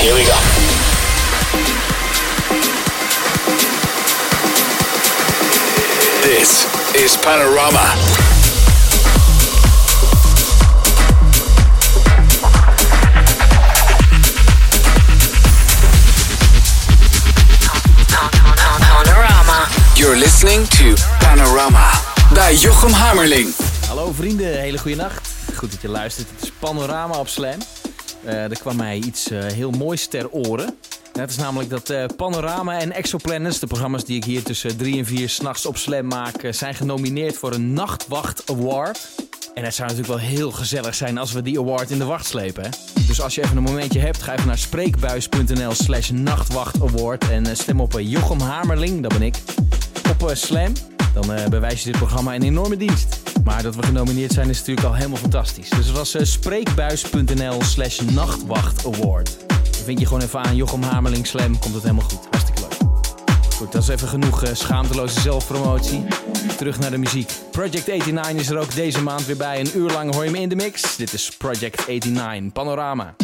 Here we go. This is Panorama. Panorama. You're listening to Panorama bij Jochem Hamerling. Hallo vrienden, hele goede nacht. Goed dat je luistert. Het is Panorama op Slam. Eh, er kwam mij iets eh, heel moois ter oren. Het is namelijk dat eh, Panorama en Exoplanets, de programma's die ik hier tussen 3 en 4 s'nachts op Slam maak, zijn genomineerd voor een Nachtwacht Award. En het zou natuurlijk wel heel gezellig zijn als we die award in de wacht slepen. Hè? Dus als je even een momentje hebt, ga even naar spreekbuis.nl slash nachtwachtaward en stem op Jochem Hamerling, dat ben ik, op Slam. Dan bewijs je dit programma een enorme dienst. Maar dat we genomineerd zijn is natuurlijk al helemaal fantastisch. Dus het was eh, spreekbuis.nl slash nachtwachtaward. Dan vind je gewoon even aan Jochem Hamerling Slam, komt het helemaal goed. Hartstikke leuk. Goed, dat is even genoeg eh, schaamteloze zelfpromotie. Terug naar de muziek. Project 89 is er ook deze maand weer bij. Een uur lang hoor je me in de mix. Dit is Project 89, Panorama.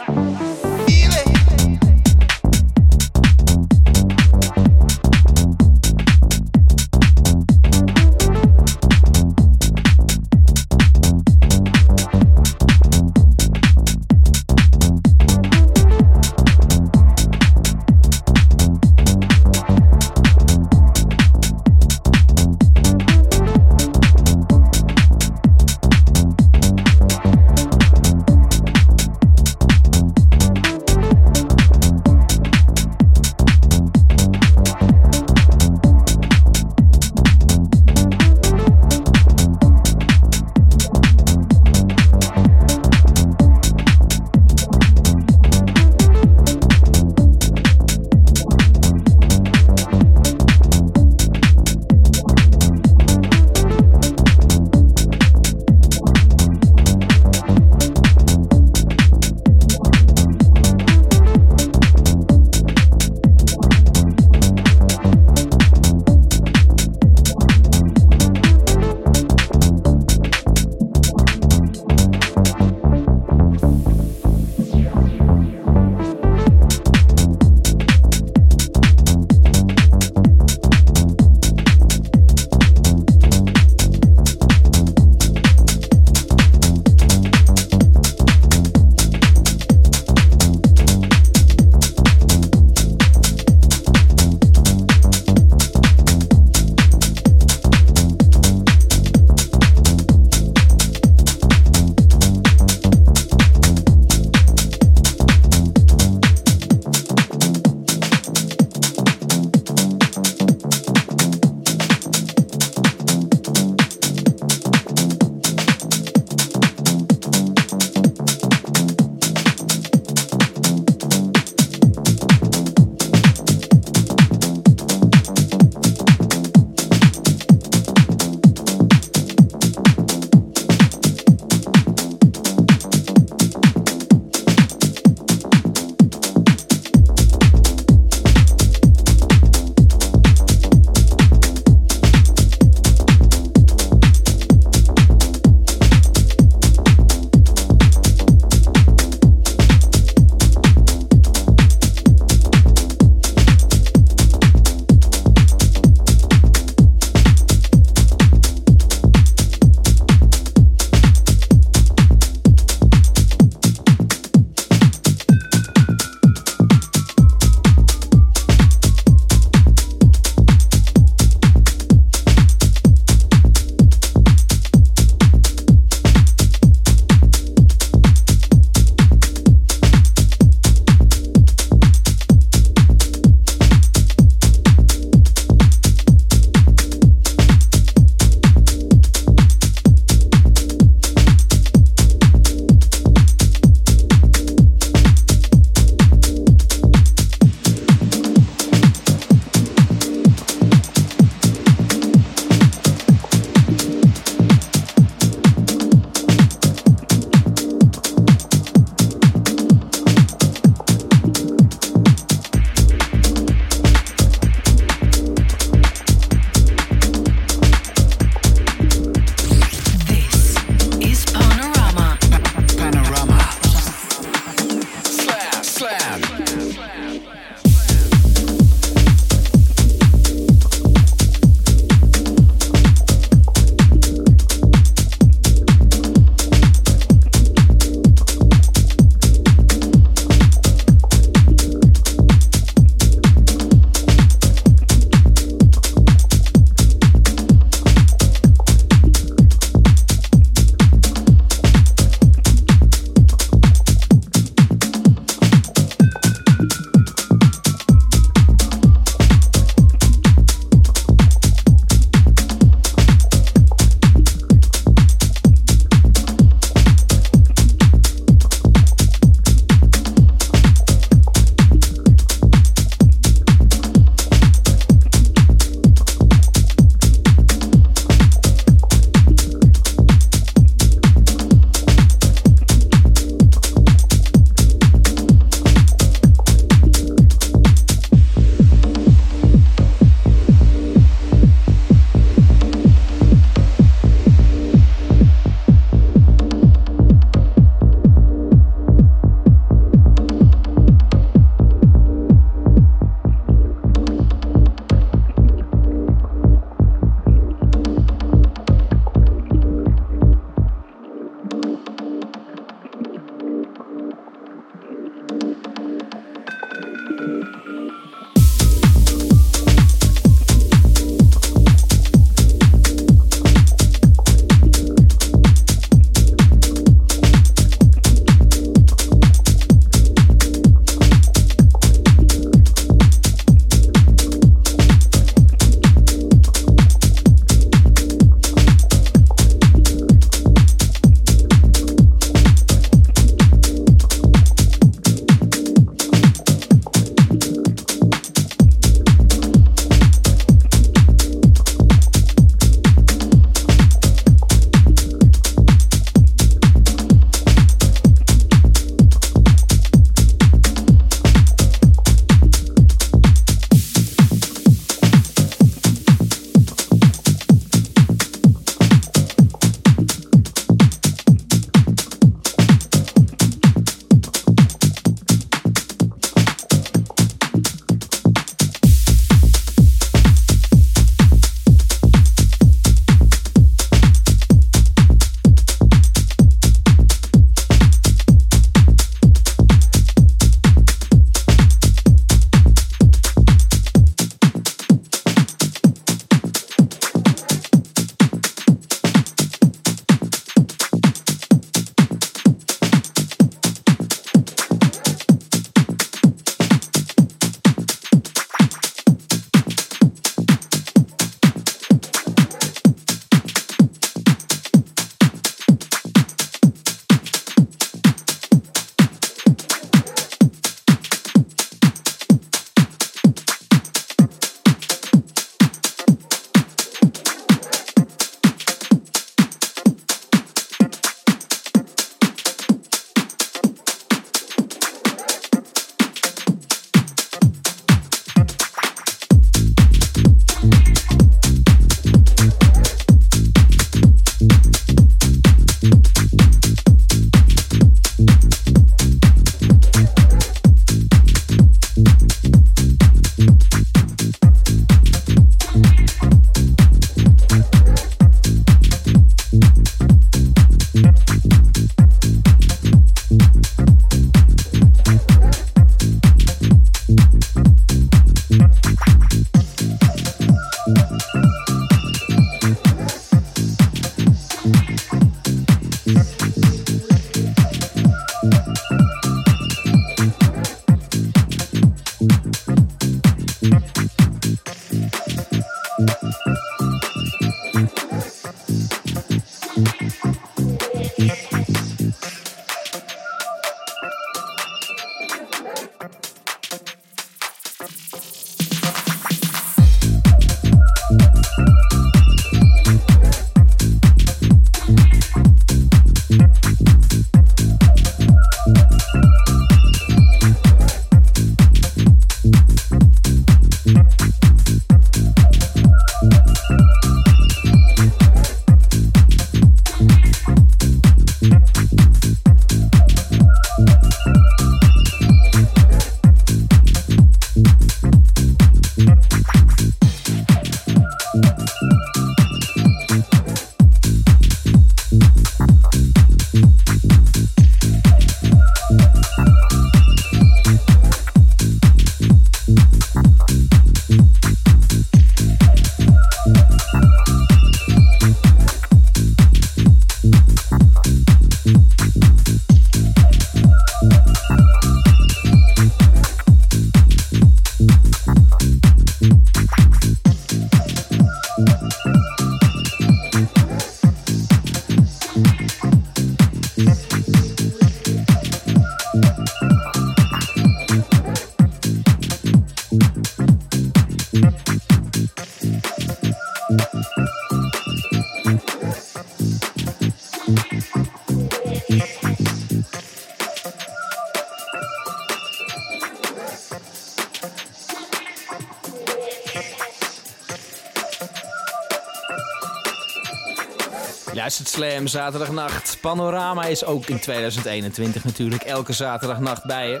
Zaterdagnacht. Panorama is ook in 2021 natuurlijk elke zaterdagnacht bij je.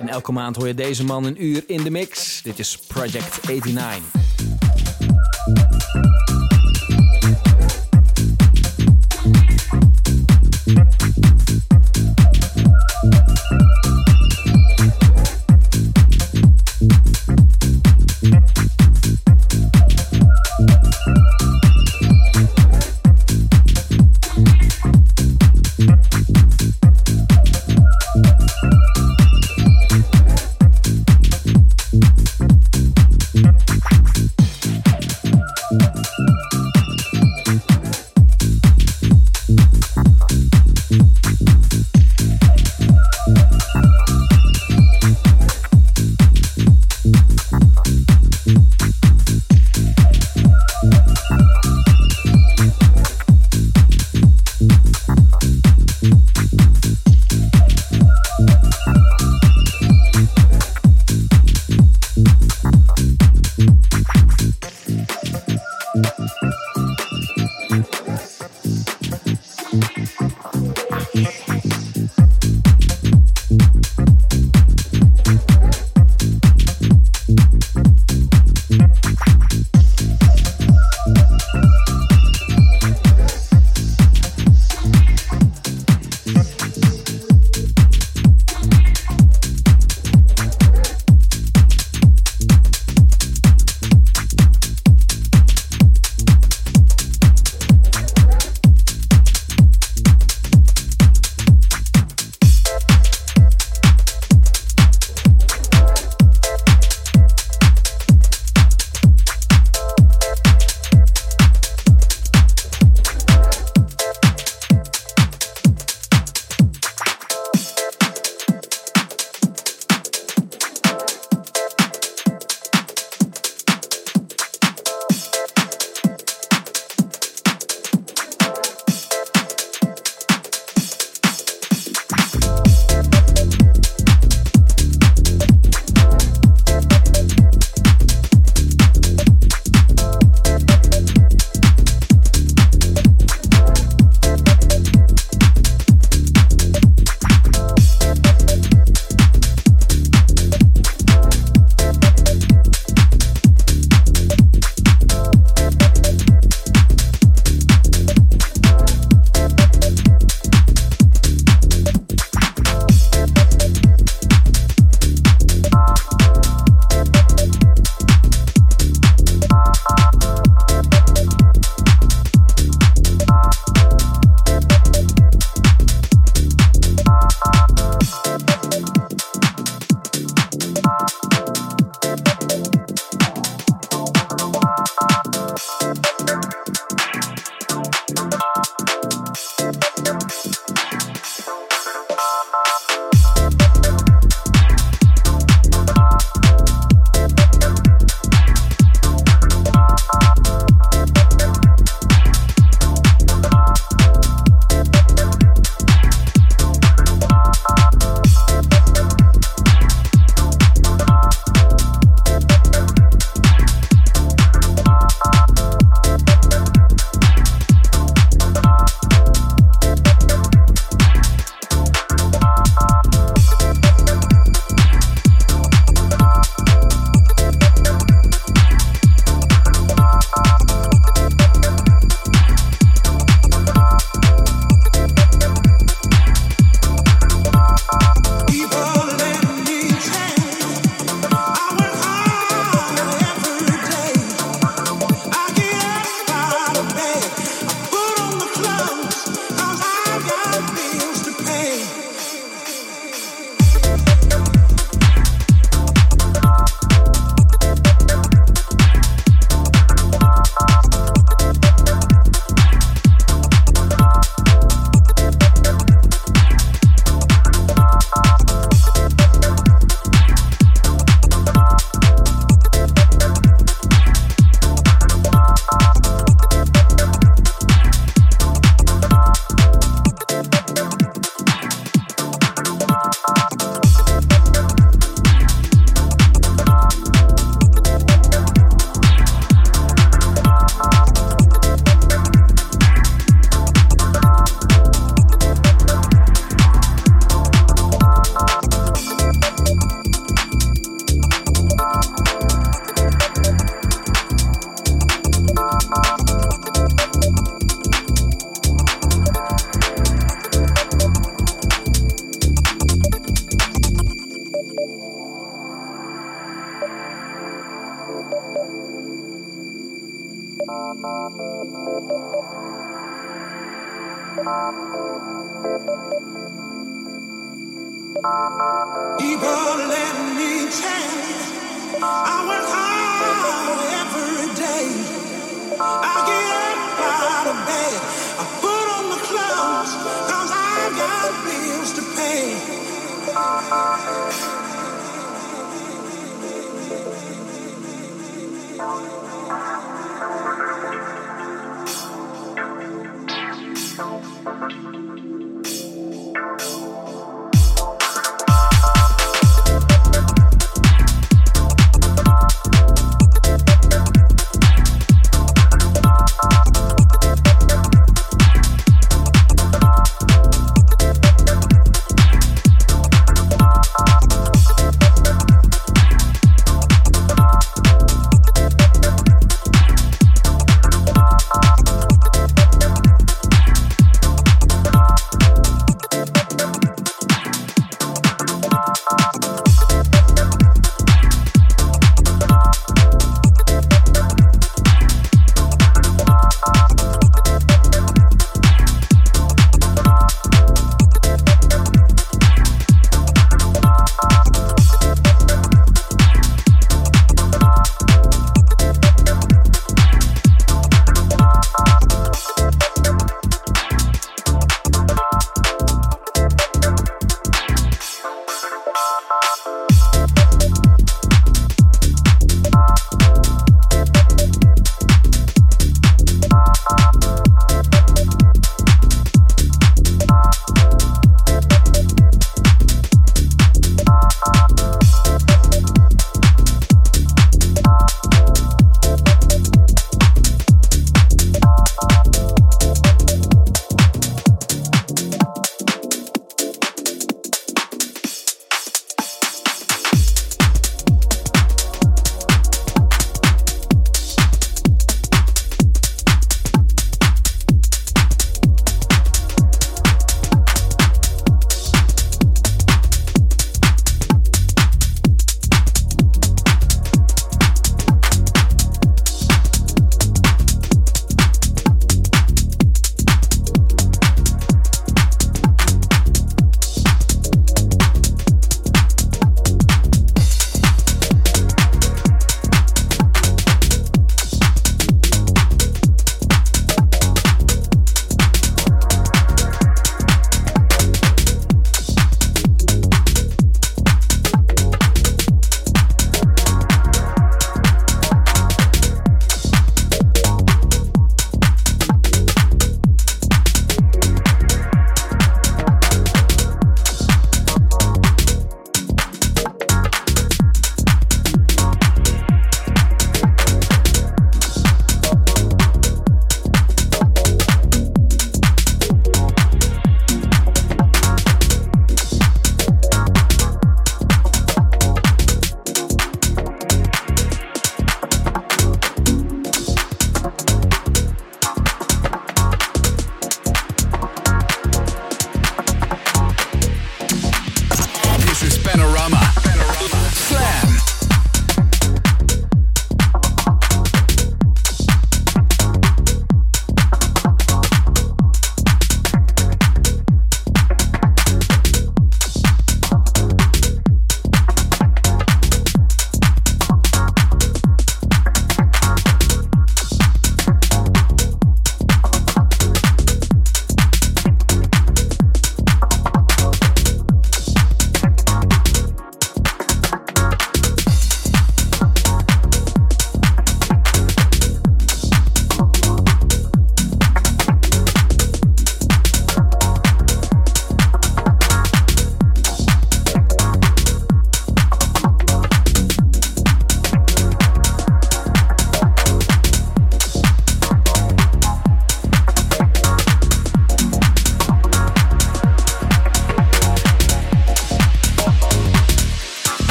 En elke maand hoor je deze man een uur in de mix. Dit is Project 89.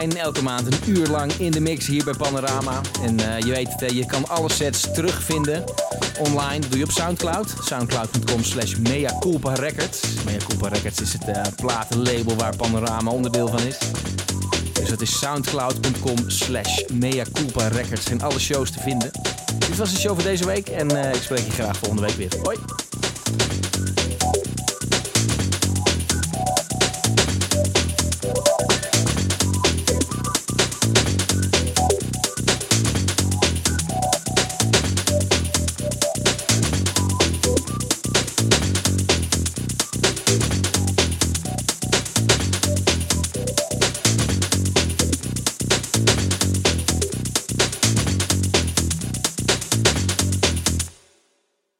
89, elke maand een uur lang in de mix hier bij Panorama. En eh, je weet het, je kan alle sets terugvinden online. Dat doe je op Soundcloud. Soundcloud.com slash Mea Culpa Records. Mea Culpa Records is het eh, platenlabel waar Panorama onderdeel van is. Dus dat is soundcloud.com slash Mea Culpa Records. En alle shows te vinden. Dit was de show voor deze week en eh, ik spreek je graag volgende week weer. Hoi!